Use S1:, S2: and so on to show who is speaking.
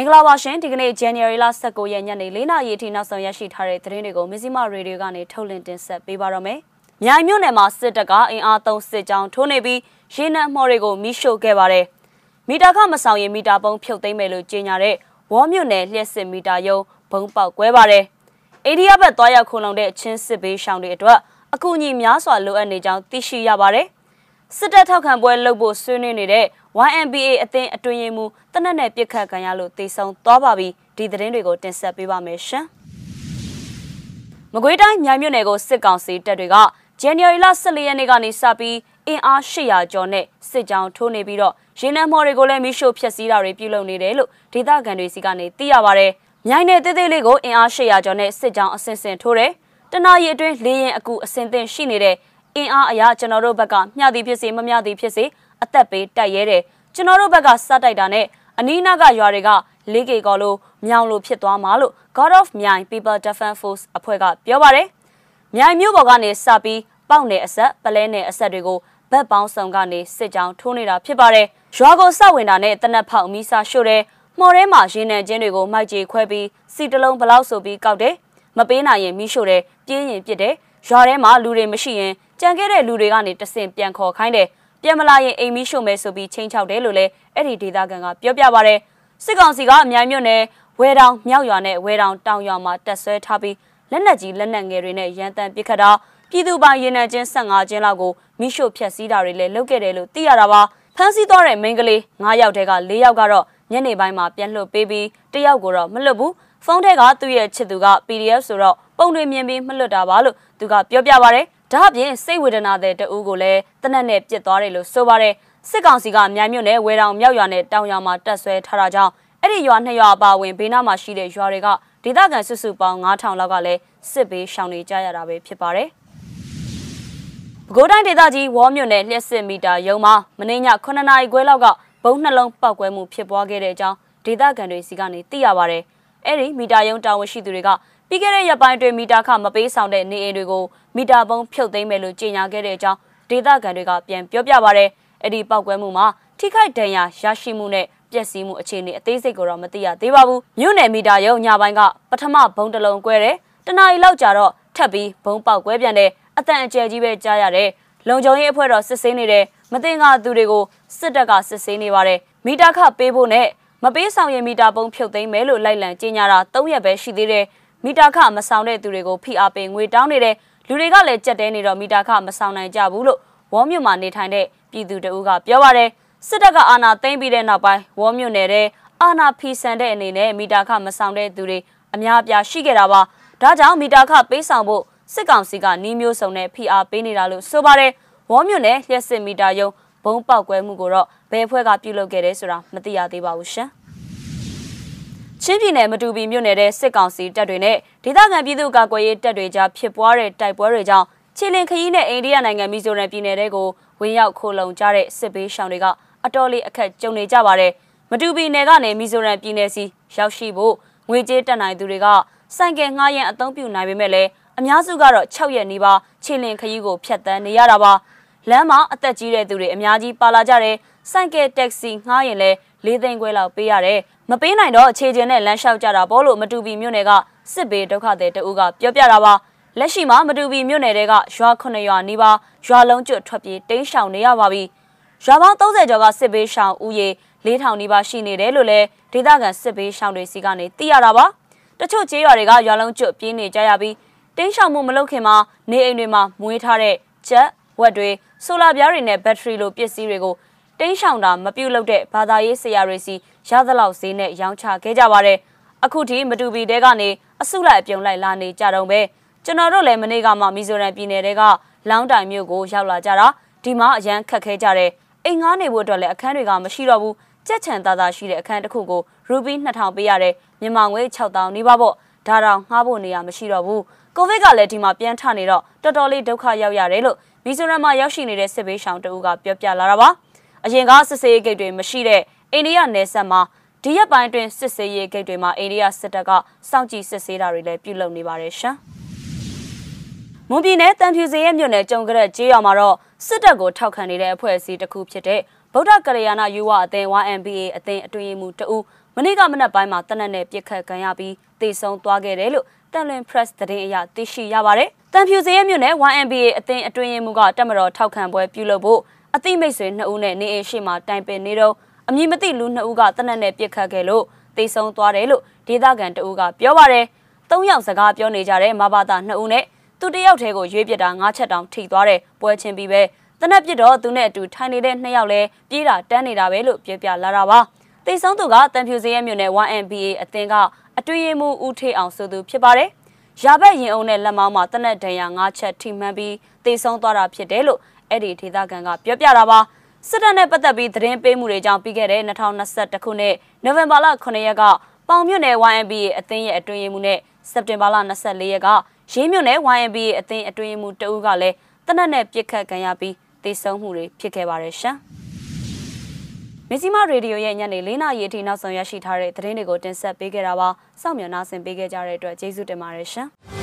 S1: င်္ဂလာပါရှင်ဒီကနေ့ January လ19ရက်ညနေ4နာရီအထိနောက်ဆုံးရရှိထားတဲ့သတင်းတွေကိုမဇ္ဈိမရေဒီယိုကနေထုတ်လွှင့်တင်ဆက်ပေးပါရမယ်။မြိုင်မြို့နယ်မှာစစ်တပ်ကအင်အားသုံးစစ်ကြောင်းထိုးနေပြီးရေနံမှော်တွေကိုမိရှို့ခဲ့ပါတယ်။မီတာခမဆောင်ရင်မီတာပုံးဖြုတ်သိမ်းမယ်လို့ကြေညာတဲ့ဝေါ်မြို့နယ်လျှက်စစ်မီတာယုံဘုံပေါက်ကွဲပါတယ်။အိန္ဒိယဘက်သွားရောက်ခုံလုံတဲ့ချင်းစစ်ဘေးရှောင်တွေအတွက်အကူအညီများစွာလိုအပ်နေကြောင်းသိရှိရပါတယ်။ စစ်တပ်ထောက်ခံပွဲလုပ်ဖို့ဆွေးနွေးနေတဲ့ YMBA အသင်းအတွင်းရေးမှူးတနက်နဲ့ပြစ်ခတ်ခံရလို့တေဆုံးသွားပါပြီဒီသတင်းတွေကိုတင်ဆက်ပေးပါမယ်ရှင်။မကွေးတိုင်းမြိုင်မြို့နယ်ကိုစစ်ကောင်စီတပ်တွေကဇန်နဝါရီလ14ရက်နေ့ကနေစပြီးအင်အား800ကျော်နဲ့စစ်ကြောင်းထိုးနေပြီးတော့ရင်းနှံမော်တွေကိုလည်းမိရှို့ဖျက်ဆီးတာတွေပြုလုပ်နေတယ်လို့ဒေသခံတွေစီကနေသိရပါဗျ။မြိုင်နယ်သေးသေးလေးကိုအင်အား800ကျော်နဲ့စစ်ကြောင်းအဆင့်ဆင့်ထိုးတယ်။တနာရီအတွင်းလေရင်အကူအစင်သင့်ရှိနေတဲ့ အင်အားအရာကျွန်တော်တို့ဘက်ကမျှသည်ဖြစ်စေမမျှသည်ဖြစ်စေအသက်ပေးတိုက်ရဲတယ်ကျွန်တော်တို့ဘက်ကစတိုက်တာနဲ့အနီးနားကရွာတွေကလေးကေကော်လိုမြောင်လိုဖြစ်သွားမှာလို့ God of မြိုင် People Defense Force အဖွဲ့ကပြောပါတယ်မြိုင်မြို့ပေါ်ကနေစပြီးပေါက်နယ်အဆက်ပလဲနယ်အဆက်တွေကိုဗတ်ပေါင်းစုံကနေစစ်ကြောင်းထိုးနေတာဖြစ်ပါတယ်ရွာကိုစဝင်တာနဲ့တနက်ဖောက်မီးစာရှို့တယ်မှော်ထဲမှာရင်းနှံချင်းတွေကိုမိုက်ကြေခွဲပြီးစီတလုံးဘလောက်ဆိုပြီးကောက်တယ်မပေးနိုင်ရင်မီးရှို့တယ်ပြင်းရင်ပြစ်တယ်ရွာထဲမှာလူတွေမရှိရင် ကြံခဲ့တဲ့လူတွေကနေတဆင့်ပြန်ခေါ်ခိုင်းတယ်ပြန်မလာရင်အိမ်မီးရှို့မယ်ဆိုပြီးချင်းချောက်တယ်လို့လည်းအဲ့ဒီဒေသခံကပြောပြပါရယ်စစ်ကောင်စီကအမြိုင်မြို့နယ်ဝဲတောင်မြောက်ရွာနဲ့ဝဲတောင်တောင်ရွာမှာတက်ဆွဲထားပြီးလက်နက်ကြီးလက်နက်ငယ်တွေနဲ့ရန်တမ်းပစ်ခတ်တာပြည်သူပိုင်ရင်နံချင်း15ကျင်းလောက်ကိုမိရှို့ဖျက်ဆီးတာတွေလည်းလုပ်ခဲ့တယ်လို့သိရတာပါဖမ်းဆီးသွားတဲ့မိန်းကလေး9ယောက်တည်းက4ယောက်ကတော့ညနေပိုင်းမှာပြန်လွှတ်ပေးပြီးတယောက်ကိုတော့မလွတ်ဘူးဖုန်းထဲကသူ့ရဲ့ချစ်သူက PDF ဆိုတော့ပုံတွေမြင်ပြီးမလွတ်တာပါလို့သူကပြောပြပါရယ် ဒါအပြင်စိတ်ဝေဒနာတဲ့တအူးကိုလည်းတနက်နဲ့ပြစ်သွားတယ်လို့ဆိုပါတယ်စစ်ကောင်စီကမြိုင်မြို့နယ်ဝဲတောင်မြောက်ရွာနဲ့တောင်ရွာမှာတက်ဆွဲထားတာကြောင့်အဲ့ဒီရွာနှစ်ရွာအပါဝင်ဘေးနားမှာရှိတဲ့ရွာတွေကဒေသခံစုစုပေါင်း9000လောက်ကလည်းစစ်ဘေးရှောင်နေကြရတာပဲဖြစ်ပါတယ်ပဲခူးတိုင်းဒေသကြီးဝေါ်မြို့နယ်လျှက်စစ်မီတာရုံမှာမနေ့ည9နာရီခွဲလောက်ကဘုံနှလုံးပောက်ကွဲမှုဖြစ်ပွားခဲ့တဲ့အကြောင်းဒေသခံတွေစီကနေသိရပါဗျ။အဲ့ဒီမီတာရုံတာဝန်ရှိသူတွေက ပြီးခဲ့တဲ့ရက်ပိုင်းတွင်မီတာခမပေးဆောင်တဲ့နေအိမ်တွေကိုမီတာပုံးဖြုတ်သိမ်းမယ်လို့ကြေညာခဲ့တဲ့အကြောင်းဒေသခံတွေကပြန်ပြောပြပါရယ်အဲ့ဒီပောက်ကွဲမှုမှာထိခိုက်ဒဏ်ရာရရှိမှုနဲ့ပျက်စီးမှုအခြေအနေအသေးစိတ်ကိုတော့မသိရသေးပါဘူးမြို့နယ်မီတာရုံညပိုင်းကပထမဘုံတလုံးကွဲတယ်တနာရီလောက်ကြာတော့ထပ်ပြီးဘုံပေါက်ကွဲပြန်တယ်အတန်အကျယ်ကြီးပဲကြားရတယ်လုံခြုံရေးအဖွဲ့တော်စစ်ဆေးနေတယ်မတင်ကသူတွေကိုစစ်တပ်ကစစ်ဆေးနေပါတယ်မီတာခပေးဖို့နဲ့မပေးဆောင်ရင်မီတာပုံဖြုတ်သိမ်းမယ်လို့လိုက်လံကြေညာတာ၃ရက်ပဲရှိသေးတယ် မီတာခမဆောင်တဲ့သူတွေကိုဖိအားပေးငွေတောင်းနေတယ်လူတွေကလည်းကြက်တဲနေတော့မီတာခမဆောင်နိုင်ကြဘူးလို့ဝေါ်မြို့မှာနေထိုင်တဲ့ပြည်သူတအူးကပြောပါတယ်စစ်တပ်ကအာဏာသိမ်းပြီးတဲ့နောက်ပိုင်းဝေါ်မြို့နယ်တဲ့အာဏာဖီဆန်တဲ့အနေနဲ့မီတာခမဆောင်တဲ့သူတွေအများအပြားရှိခဲ့တာပါဒါကြောင့်မီတာခပေးဆောင်ဖို့စစ်ကောင်စီကနီးမျိုးစုံနဲ့ဖိအားပေးနေတာလို့ဆိုပါတယ်ဝေါ်မြို့နယ်လျှက်စစ်မီတာယုံဘုံပေါက်ကွဲမှုကိုတော့ဘယ်အဖွဲ့ကပြုလုပ်ခဲ့တယ်ဆိုတာမသိရသေးပါဘူးရှင် ချင်းပြည်နယ်မတူပီမြို့နယ်တဲ့စစ်ကောင်စီတပ်တွေနဲ့ဒေသခံပြည်သူ့ကာကွယ်ရေးတပ်တွေကြားဖြစ်ပွားတဲ့တိုက်ပွဲတွေကြောင့်ချီလင်ခရီးနဲ့အိန္ဒိယနိုင်ငံမီဇိုရမ်ပြည်နယ်တွေကိုဝင်ရောက်ခိုလုံကြတဲ့စစ်ဘေးရှောင်တွေကအတော်လေးအခက်ကြုံနေကြပါတယ်။မတူပီနယ်ကနေမီဇိုရမ်ပြည်နယ်စီရောက်ရှိဖို့ငွေကြေးတက်နိုင်သူတွေကစိုင်ကယ်ငှားရမ်းအသုံးပြုနိုင်ပေမဲ့လည်းအများစုကတော့6ရက်နီးပါးချီလင်ခရီးကိုဖြတ်တန်းနေရတာပါ။လမ်းမှာအသက်ကြီးတဲ့သူတွေအများကြီးပါလာကြတယ်။စိုင်ကယ်တက္ကစီငှားရင်လည်း၄သိန်းခွဲလောက်ပေးရတယ် မပေးနိုင်တော့အခြေချင်းနဲ့လမ်းလျှောက်ကြတာပေါ့လို့မတူပီမြို့နယ်ကစစ်ဘေးဒုက္ခသည်တအုပ်ကပြောပြတာပါလက်ရှိမှာမတူပီမြို့နယ်တွေကရွာ9ရွာနီးပါးရွာလုံးကျွတ်ထွက်ပြေးတိမ်းရှောင်နေရပါပြီရွာပေါင်း30ကျော်ကစစ်ဘေးရှောင်ဦးရေ4000နီးပါးရှိနေတယ်လို့လည်းဒေသခံစစ်ဘေးရှောင်တွေစီကနေသိရတာပါတချို့ကျေးရွာတွေကရွာလုံးကျွတ်ပြေးနေကြရပြီးတင်းရှောင်မှုမလုပ်ခင်မှာနေအိမ်တွေမှာမွေးထားတဲ့ချက်ဝက်တွေဆိုလာပြားတွေနဲ့ဘက်ထရီလိုပစ္စည်းတွေကို တင်းရှောင်တာမပြုတ်လို့တဲ့ဘာသာရေးဆရာတွေစီရသလောက်ဈေးနဲ့ရောင်းချခဲ့ကြပါတယ်။အခုထိမတူပီတဲကနေအစုလိုက်အပြုံလိုက်လာနေကြတော့ပဲကျွန်တော်တို့လည်းမနေ့ကမှမီဇိုရမ်ပြည်နယ်တဲကလောင်းတိုင်မြို့ကိုရောက်လာကြတာဒီမှာအရန်ခက်ခဲကြတယ်။အိမ်ငားနေဖို့အတွက်လည်းအခန်းတွေကမရှိတော့ဘူး။ကြက်ချန်သားသားရှိတဲ့အခန်းတစ်ခုကိုရူပီ2000ပေးရတယ်။မြန်မာငွေ6000နီးပါးပေါ့။ဒါတောင်ငှားဖို့နေရာမရှိတော့ဘူး။ကိုဗစ်ကလည်းဒီမှာပြန်ထနေတော့တော်တော်လေးဒုက္ခရောက်ရတယ်လို့မီဇိုရမ်မှာရောက်ရှိနေတဲ့စစ်ဘေးရှောင်တဦးကပြောပြလာတာပါ။ အရင်ကစစ်ဆေးရေးဂိတ်တွေမရှိတဲ့အိန္ဒိယနယ်စပ်မှာဒီရက်ပိုင်းတွင်စစ်ဆေးရေးဂိတ်တွေမှာအိန္ဒိယစစ်တပ်ကစောင့်ကြည့်စစ်ဆေးတာတွေလည်းပြုလုပ်နေပါတယ်ရှင်။မွန်ပြည်နယ်တန်ဖြူစရဲမြို့နယ်ကြုံကြတဲ့ကျေးရွာမှာတော့စစ်တပ်ကိုထောက်ခံနေတဲ့အဖွဲ့အစည်းတစ်ခုဖြစ်တဲ့ဗုဒ္ဓကရယာနာယူဝအသင်း YMBA အသင်းအတွင်းရေးမှူးတဦးမနေ့ကမနက်ပိုင်းမှာတနက်နဲ့ပြစ်ခတ်ခံရပြီးတေဆုံးသွားခဲ့တယ်လို့တန်လွင် press သတင်းအရသိရှိရပါတယ်။တန်ဖြူစရဲမြို့နယ် YMBA အသင်းအတွင်းရေးမှူးကတက်မတော်ထောက်ခံပွဲပြုလုပ်ဖို့ အသိမိတ်ဆွေ2ဦးနဲ့နေအိမ်ရှိမှတိုင်ပင်နေတော့အမည်မသိလူ2ဦးကတနက်နဲ့ပြစ်ခတ်ခဲ့လို့တေဆုံးသွားတယ်လို့ဒေသခံတဦးကပြောပါတယ်။၃ယောက်စကားပြောနေကြတဲ့မဘာသာ2ဦးနဲ့သူတယောက်တည်းကိုရွေးပြစ်တာ၅ချက်တောင်ထိသွားတယ်ပွဲချင်းပြီးပဲတနက်ပြစ်တော့သူနဲ့အတူထိုင်နေတဲ့နှစ်ယောက်လဲပြေးတာတန်းနေတာပဲလို့ပြောပြလာတာပါတေဆုံးသူကတန်ဖြူစရဲမြို့နယ် 1MBA အသင်းကအတွေ့အမှုဦးထေးအောင်ဆိုသူဖြစ်ပါတယ်ရာဘက်ရင်အုံနဲ့လက်မောင်းမှာတနက်ဒဏ်ရာ၅ချက်ထိမှန်ပြီးတေဆုံးသွားတာဖြစ်တယ်လို့ အဲ့ဒီဒေသခံကပြောပြတာပါစစ်တပ်နဲ့ပတ်သက်ပြီးသတင်းပေးမှုတွေကြောင့်ပြီးခဲ့တဲ့2021ခုနှစ်နိုဝင်ဘာလ9ရက်ကပေါင်မြို့နယ် YMBA အသင်းရဲ့အတွင်းရေးမှူးနဲ့စက်တင်ဘာလ24ရက်ကရေးမြို့နယ် YMBA အသင်းအတွင်းရေးမှူးတဦးကလည်းတနက်နဲ့ပြစ်ခတ်ခံရပြီးသေဆုံးမှုတွေဖြစ်ခဲ့ပါတယ်ရှင်။မစ္စည်းမရေဒီယိုရဲ့ညနေ၄နာရီအထိနောက်ဆုံးရရှိထားတဲ့သတင်းတွေကိုတင်ဆက်ပေးခဲ့တာပါ။စောင့်မျှော်နှားဆင်ပေးခဲ့ကြတဲ့အတွက်ကျေးဇူးတင်ပါတယ်ရှင်။